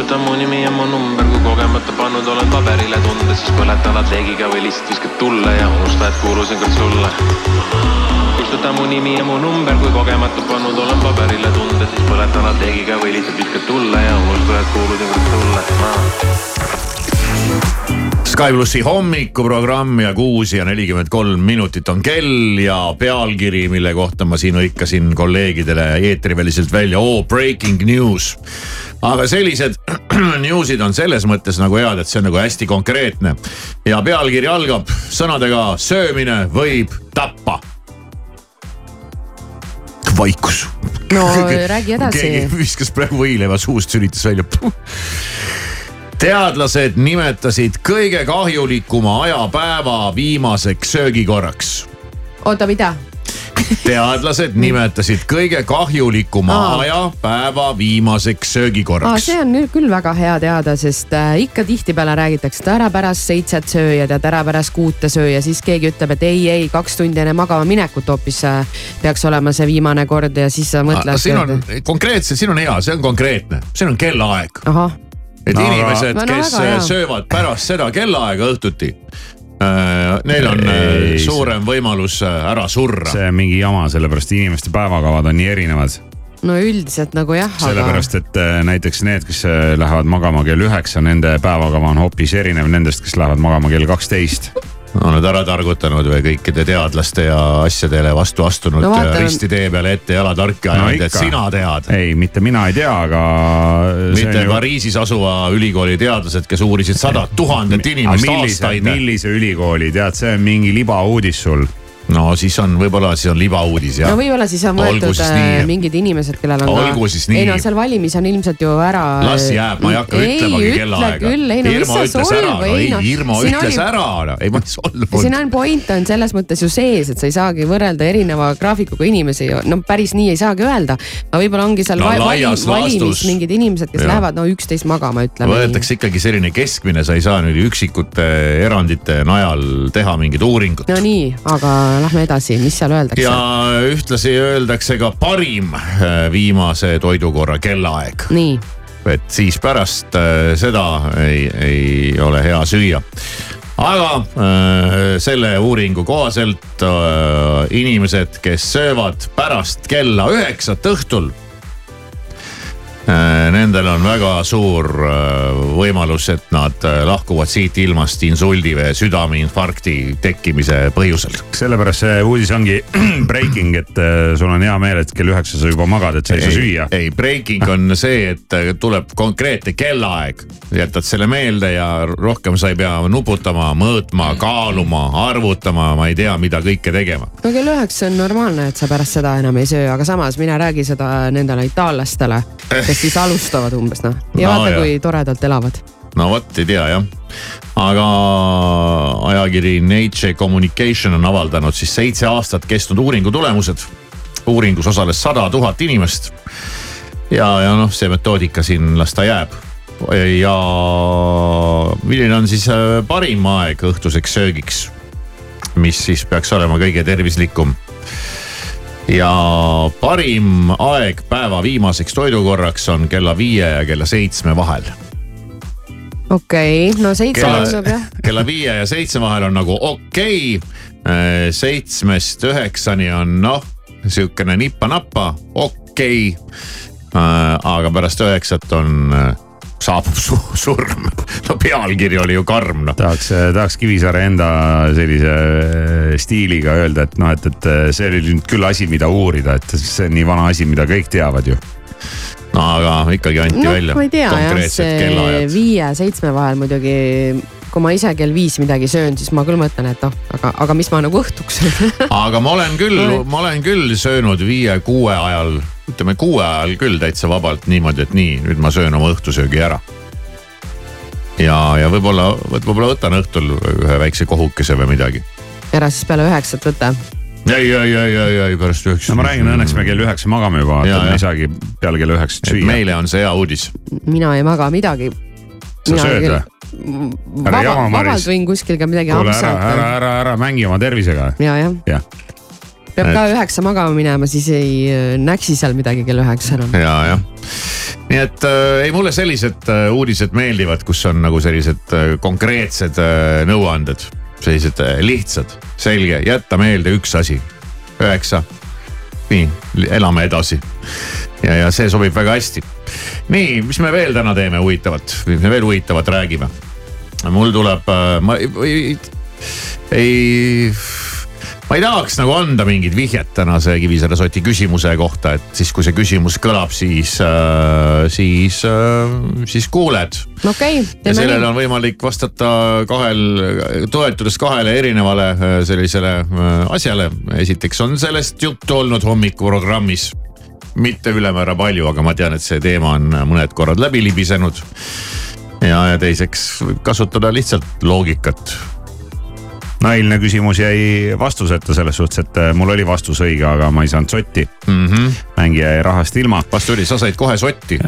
kustuta mu nimi ja mu number, kui kogemata pannud olen paberile tunded, siis põleta lateegiga või lihtsalt viskad tulle ja unusta, et kuulusin kord sulle. Kustuta mu nimi ja mu number, kui kogemata pannud olen paberile tunded, siis põleta lateegiga või lihtsalt viskad tulle ja unusta, et kuulusin kord sulle, ma Sky plussi hommikuprogramm ja kuus ja nelikümmend kolm minutit on kell ja pealkiri, mille kohta ma siin hõikasin kolleegidele eetriväliselt välja, oo breaking news. aga sellised news'id on selles mõttes nagu head, et see on nagu hästi konkreetne ja pealkiri algab sõnadega söömine võib tappa. vaikus. no räägi edasi keegi viskas praegu võileiva suust, sülitas välja. teadlased nimetasid kõige kahjulikuma ajapäeva viimaseks söögikorraks oota, mida? teadlased nimetasid kõige kahjulikuma Aa. ajapäeva viimaseks söögikorraks. see on nüüd küll väga hea teada, sest äh, ikka tihtipeale räägitakse, et ära pärast seitset sööjad ja et ära pärast kuute sööja, siis keegi ütleb, et ei, ei kaks tundi enne magama minekut hoopis äh, peaks olema see viimane kord ja siis sa mõtled. siin on konkreetselt, siin on hea, see on konkreetne, siin on kellaaeg, ahah, et No no, inimesed, No, no kes väga hea. söövad pärast seda kellaaega õhtuti. Neil on Ei, äh, see- suurem võimalus äh, ära surra. see on mingi jama, sellepärast inimeste päevakavad on nii erinevad. no üldiselt nagu jah, aga sellepärast, et äh, näiteks need, kes äh, lähevad magama kell üheksa, nende päevakava on hoopis erinev nendest, kes lähevad magama kell kaksteist. On nad ära targutanud või kõikide teadlaste ja asjadele vastu astunud No vaata- risti tee peale ette jala tarki ajanud no,, et sina tead. ei, mitte mina ei tea, aga. mitte ju... Pariisis asuva ülikooli teadlased, kes uurisid sadat tuhandet inimest millise, aastaid. millise ülikooli, tead, see on mingi libauudis sul. No siis on võib-olla siis on libauudis jah no võib-olla siis on võetud äh, mingid inimesed, kellel on Olgu siis nii. ei no seal valimis on ilmselt ju ära. las jääb, ma ei hakka ütlemagi kellaaega. küll, ei no mis sa no ei ei noh. Irmo ütles ära, no ei ma ei siin solvunud. on point on selles mõttes ju sees, et sa ei saagi võrrelda erineva graafikuga inimesi, no päris nii ei saagi öelda. aga võib-olla ongi seal No va- laias valim, valimis laastus. mingid inimesed, kes Jah. lähevad no üksteist magama, ütleme võetakse ikkagi selline keskmine, sa ei saa nüüd üksikute erandite najal teha mingit uuringut. no nii, aga lähme edasi, mis seal öeldakse ja? ühtlasi öeldakse ka parim äh, viimase toidukorra kellaaeg, nii, et siis pärast äh, seda ei, ei ole hea süüa. aga äh, selle uuringu kohaselt äh, inimesed, kes söövad pärast kella üheksat õhtul Nendel on väga suur äh, võimalus, et nad äh, lahkuvad siit ilmast insuldi või südameinfarkti tekkimise põhjusel. sellepärast see uudis ongi breaking, et äh, sul on hea meel, et kell üheksa sa juba magad, et sa ei saa süüa. ei, breaking on see, et äh, tuleb konkreetne kellaaeg, jätad selle meelde ja rohkem sa ei pea nuputama, mõõtma, kaaluma, arvutama, ma ei tea, mida kõike tegema. no kell üheksa on normaalne, et sa pärast seda enam ei söö, aga samas mine räägi seda nendele itaallastele, kes siis alustavad umbes noh. ja No vaata, kui toredalt elavad. no vot, ei tea jah. aga ajakiri Nature Communication on avaldanud siis seitse aastat kestnud uuringu tulemused. uuringus osales sada tuhat inimest. ja, ja noh, see metoodika siin las ta jääb. ja milline on siis äh, parim aeg õhtuseks söögiks, mis siis peaks olema kõige tervislikum ja parim aeg päeva viimaseks toidukorraks on kella viie ja kella seitsme vahel okei okay,, no seitse kella tundub jah. kella viie ja seitsme vahel on nagu okei okay.. seitsmest üheksani on noh, sihukene nippa-nappa, okei okay.. aga pärast üheksat on, saabub su surm. no pealkiri oli ju karm noh. tahaks, tahaks Kivisaare enda sellise äh, stiiliga öelda, et noh, et, et see oli nüüd küll asi, mida uurida, et see on nii vana asi, mida kõik teavad ju. no aga ikkagi anti noh, välja ma ei tea jah, see viie-seitsme vahel muidugi, kui ma ise kell viis midagi söön, siis ma küll mõtlen, et noh, aga, aga mis ma nagu õhtuks söön. aga ma olen küll ma olen küll söönud viie-kuue ajal, ütleme kuue ajal küll täitsa vabalt niimoodi, et nii, nüüd ma söön oma õhtusöögi ära. ja, ja võib-olla, võib-olla võtan õhtul ühe väikse kohukese või midagi. ära siis peale üheksat võta. ei, ei, ei, ei, ei pärast üheksa. no ma räägin, õnneks me kell üheksa magame juba, Ja, et me ei saagi peale kella üheksat et süüa. meile on see hea uudis. mina ei maga midagi. sa sööd või? Maris. vabalt võin kuskil ka midagi kuule ära, ära, ära, ära mängi oma tervisega. ja, jah, jah, peab ka üheksa magama minema, siis ei äh, näksi seal midagi kell üheksa enam. ja, jah. nii et äh, ei, mulle sellised äh, uudised meeldivad, kus on nagu sellised äh, konkreetsed äh, nõuanded, sellised äh, lihtsad, selge, jätta meelde üks asi, üheksa. nii, elame edasi. ja, ja see sobib väga hästi. nii, mis me veel täna teeme huvitavat, mis me veel huvitavat räägime? mul tuleb, ma ei, ei, ei ma ei tahaks nagu anda mingit vihjet tänase Kivisaare soti küsimuse kohta, et siis kui see küsimus kõlab, siis äh,, siis äh,, siis kuuled. okei okay,, ja sellele on võimalik vastata kahel, toetudes kahele erinevale äh, sellisele äh, asjale. esiteks on sellest juttu olnud hommikuprogrammis, mitte ülemäära palju, aga ma tean, et see teema on mõned korrad läbi libisenud. ja, ja teiseks võib kasutada lihtsalt loogikat no eilne küsimus jäi vastuseta selles suhtes, et äh, mul oli vastus õige, aga ma ei saanud sotti. mm. -hmm. Mängija jäi rahast ilma vastupidi, sa said kohe sotti,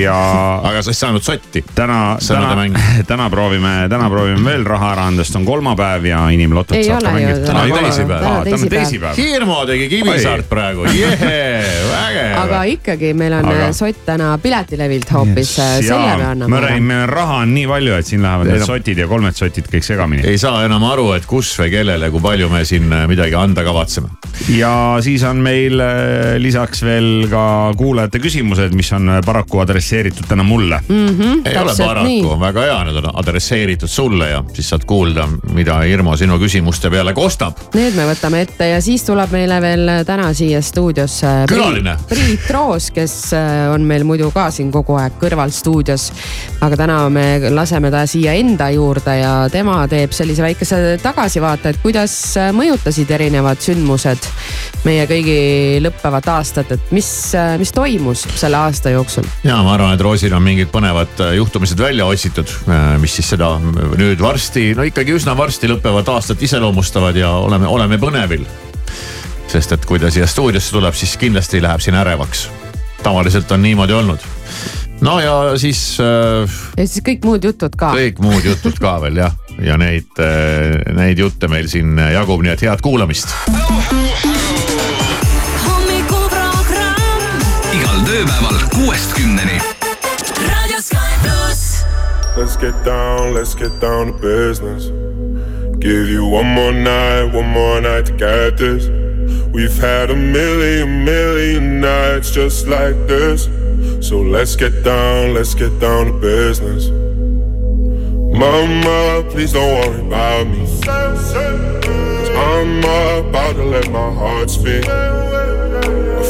ja aga sa ei saanud sotti. täna, täna täna proovime, täna proovime veel raha ära anda, sest on kolmapäev ja inimlotot Ei saab ka mängida. täna ei ole. teisipäev, Täna on teisipäev. Hirmu tegi Kivisaart praegu, jehee, vägev. aga ikkagi, meil on Aga- sott täna piletilevilt hoopis yes., selle me ma anname ära. meil raha on nii palju, et siin lähevad need sotid ja kolmed sotid kõik segamini. ei saa enam aru, et kus või kellele, kui palju me siin äh, midagi anda kavatseme. ja siis on meil äh, lisaks veel ka kuulajate küsimused, mis on paraku adresseeritud täna mulle mm. ei ole paraku, väga hea, need on adresseeritud sulle ja siis saad kuulda, mida Irmo sinu küsimuste peale kostab. Need me võtame ette ja siis tuleb meile veel täna siia stuudiosse. külaline. Priit Roos, kes äh, on meil muidu ka siin kogu aeg kõrval stuudios. aga täna me laseme ta siia enda juurde ja tema teeb sellise väikese tagasivaate, et kuidas mõjutasid erinevad sündmused meie kõigi lõppevat aastat, et mis, mis toimus selle aasta jooksul? ja ma arvan, et Roosil on mingid põnevad juhtumised välja otsitud, mis siis seda nüüd varsti, no ikkagi üsna varsti lõppevat aastat iseloomustavad ja oleme, oleme põnevil. sest et kui ta siia stuudiosse tuleb, siis kindlasti läheb siin ärevaks. tavaliselt on niimoodi olnud. no ja siis äh,. ja siis kõik muud jutud ka. kõik muud jutud ka veel jah, ja neid, neid jutte meil siin jagub, nii et head kuulamist tööpäeval kuuest kümneni. raadio Sky pluss. Let's get down, let's get down to business. Give you one more night, one more night to get this. We've had a million, million nights just like this. So let's get down, let's get down to business. Mama, please don't worry about me. Cause I'm about to let my heart speak.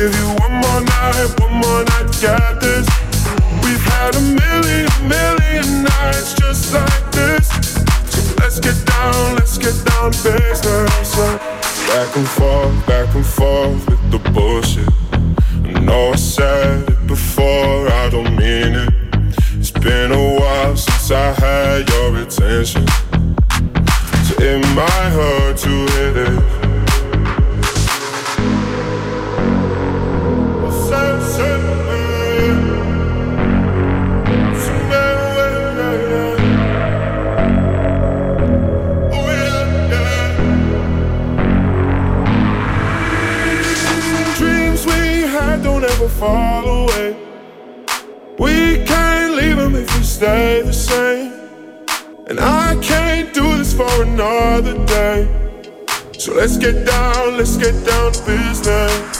Give you one more night, one more night get this. We've had a million, million nights just like this. So let's get down, let's get down to business. Back and forth, back and forth with the bullshit. I know I said it before, I don't mean it. It's been a while since I had your attention. So it might hurt to hit it. Let's get down, let's get down to business.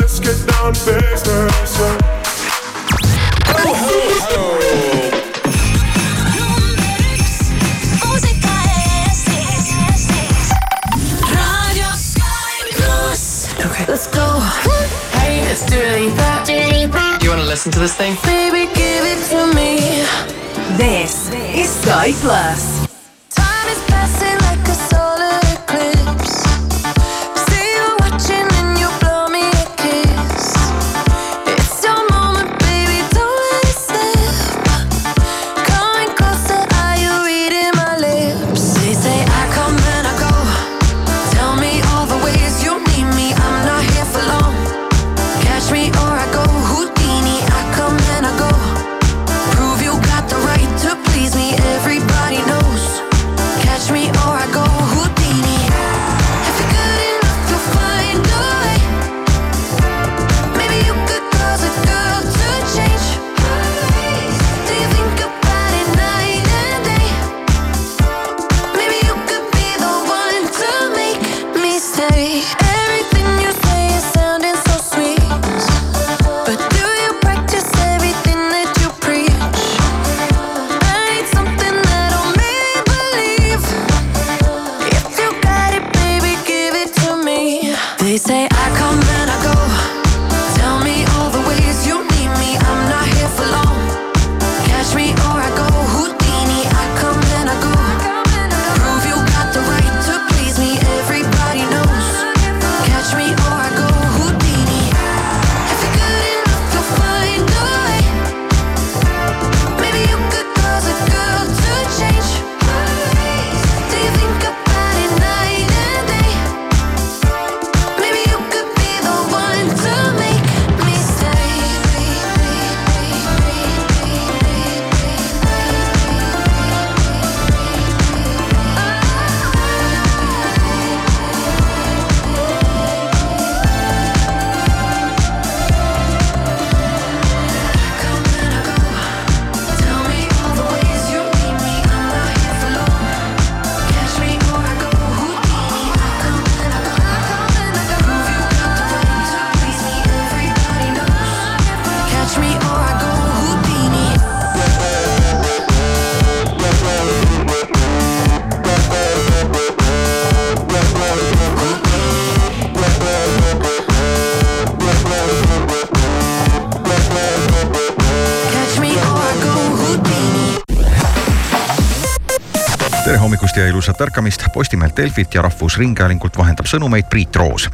down to business. Radio Sky pluss. Okay, let's go. Hey, let's do it deeper. You wanna listen to this thing? Baby, give it to me. This is Sky Plus. Ärkamist Postimehelt Delfit ja Rahvusringhäälingult vahendab sõnumeid Priit Roos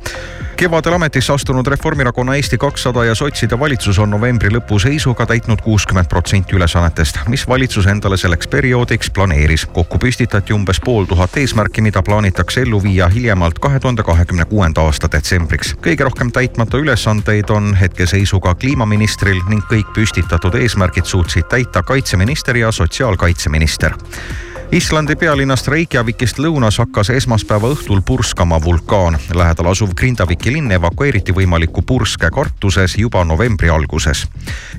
kevadel ametisse astunud Reformierakonna Eesti kakssada ja sotside valitsus on novembri lõpu seisuga täitnud kuuskümmend protsenti ülesannetest, mis valitsus endale selleks perioodiks planeeris. kokku püstitati umbes pool tuhat eesmärki, mida plaanitakse ellu viia hiljemalt kahe tuhande kahekümne kuuenda aasta detsembriks. kõige rohkem täitmata ülesandeid on hetkeseisuga kliimaministril ning kõik püstitatud eesmärgid suutsid täita kaitseminister ja sotsiaalkaitseminister Islandi pealinnast Reykjavikist lõunas hakkas esmaspäeva õhtul purskama vulkaan. lähedal asuv Grindaviki linn evakueeriti võimaliku purske kartuses juba novembri alguses.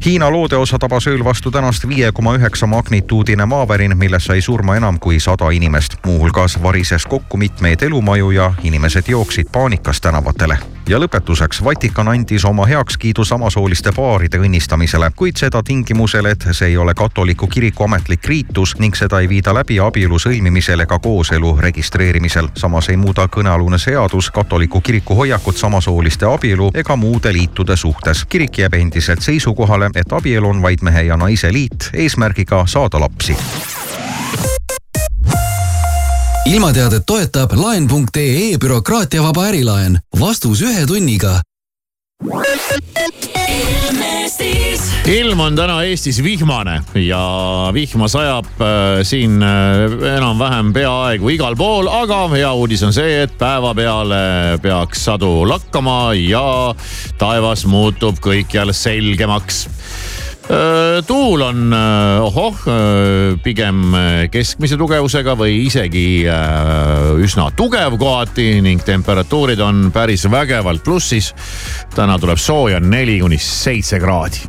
Hiina loodeosa tabas ööl vastu tänast viie koma üheksa magnituudine maavärin, milles sai surma enam kui sada inimest. muuhulgas varises kokku mitmeid elumaju ja inimesed jooksid paanikas tänavatele ja lõpetuseks, Vatikan andis oma heakskiidu samasooliste paaride õnnistamisele, kuid seda tingimusel, et see ei ole katoliku kiriku ametlik riitus ning seda ei viida läbi abielu sõlmimisel ega kooselu registreerimisel. samas ei muuda kõnealune seadus katoliku kiriku hoiakut samasooliste abielu ega muude liitude suhtes. kirik jääb endiselt seisukohale, et abielu on vaid mehe ja naise liit eesmärgiga saada lapsi ilmateadet toetab laen.ee bürokraatiavaba ärilaen. vastus ühe tunniga. ilm on täna Eestis vihmane ja vihma sajab äh, siin äh, enam-vähem peaaegu igal pool, aga hea uudis on see, et päevapeale peaks sadu lakkama ja taevas muutub kõikjal selgemaks tuul on äh, ohoh, äh, pigem keskmise tugevusega või isegi üsna tugev kohati ning temperatuurid on päris vägevalt plussis. täna tuleb sooja neli kuni seitse kraadi.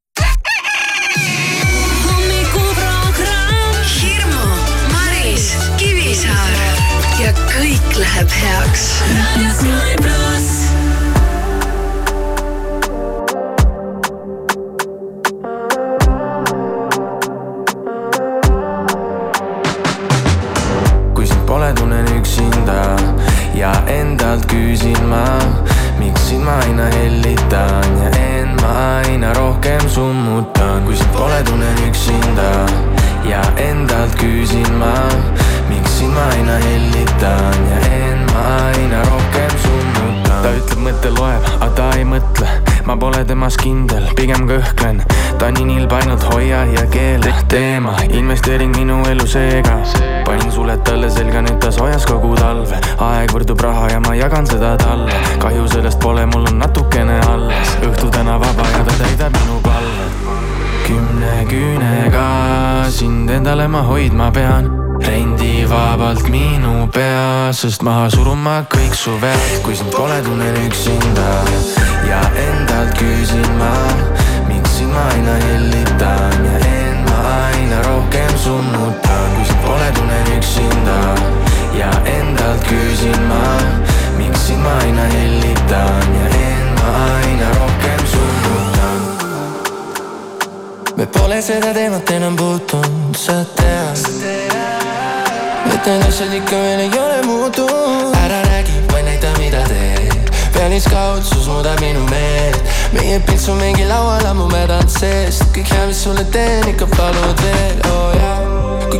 kõik läheb heaks. raadio Sky pluss. pole, tunnen üksinda ja endalt küsin ma, miks sind ma aina hellitan ja end ma aina rohkem summutan. kui sind pole, tunnen üksinda ja endalt küsin ma miks sind ma aina hellitan ja end ma aina rohkem summutan. ta ütleb, mõte loeb, aga ta ei mõtle. ma pole temas kindel, pigem kõhklen. ta on nii nilb, ainult hoia ja keela teema, investeering minu elu seega. panin suled talle selga, nüüd ta soojas kogu talve. aeg võrdub raha ja ma jagan seda talle. kahju sellest pole, mul on natukene alles. õhtu täna vaba ja ta täidab minu palve kümne küünega sind endale ma hoidma pean rendivabalt minu pea, sest maha suruma kõik su vead, kui sind pole, tunnen üksinda ja endalt küsin ma, miks sind ma aina hellitan ja end ma aina rohkem summutan, kui sind pole, tunnen üksinda ja endalt küsin ma, miks sind ma aina hellitan ja end ma aina rohkem summutan. me pole seda teemat enam puutunud, sa tead need asjad ikka veel ei ole muutunud. ära räägi, vaid näita, mida teed. pealiskaudsus muudab minu meelt. meie pitsu mingi laual ammu mädanud seest. kõik hea, mis sulle teen, ikka palud veel, oo oh, jaa